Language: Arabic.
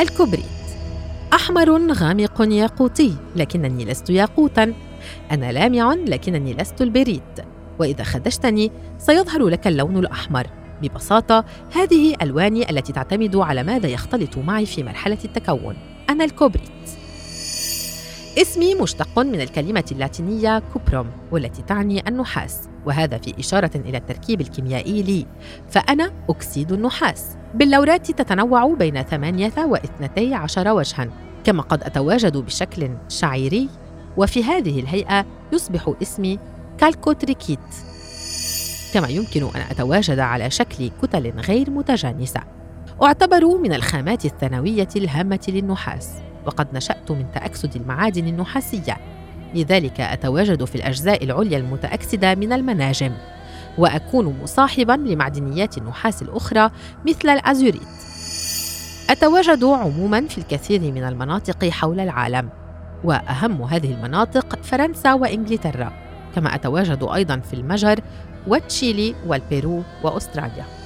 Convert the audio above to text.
الكوبريت أحمر غامق ياقوتي لكنني لست ياقوتا. أنا لامع لكنني لست البريت وإذا خدشتني سيظهر لك اللون الأحمر. ببساطة هذه ألواني التي تعتمد على ماذا يختلط معي في مرحلة التكون. أنا الكوبريت. اسمي مشتق من الكلمة اللاتينية cuprum والتي تعني النحاس وهذا في إشارة إلى التركيب الكيميائي لي. فأنا أكسيد النحاس. بلوراتي تتنوع بين ثمانية واثنتي عشر وجها كما قد أتواجد بشكل شعيري. وفي هذه الهيئة يصبح اسمي كالكوتريكيت. كما يمكن أن أتواجد على شكل كتل غير متجانسة. أعتبر من الخامات الثانوية الهامة للنحاس. وقد نشأت من تأكسد المعادن النحاسية. لذلك أتواجد في الأجزاء العليا المتأكسدة من المناجم وأكون مصاحبا لمعدنيات النحاس الأخرى مثل الأزوريت. أتواجد عموما في الكثير من المناطق حول العالم وأهم هذه المناطق فرنسا وإنجلترا كما أتواجد أيضا في المجر وتشيلي والبيرو وأستراليا.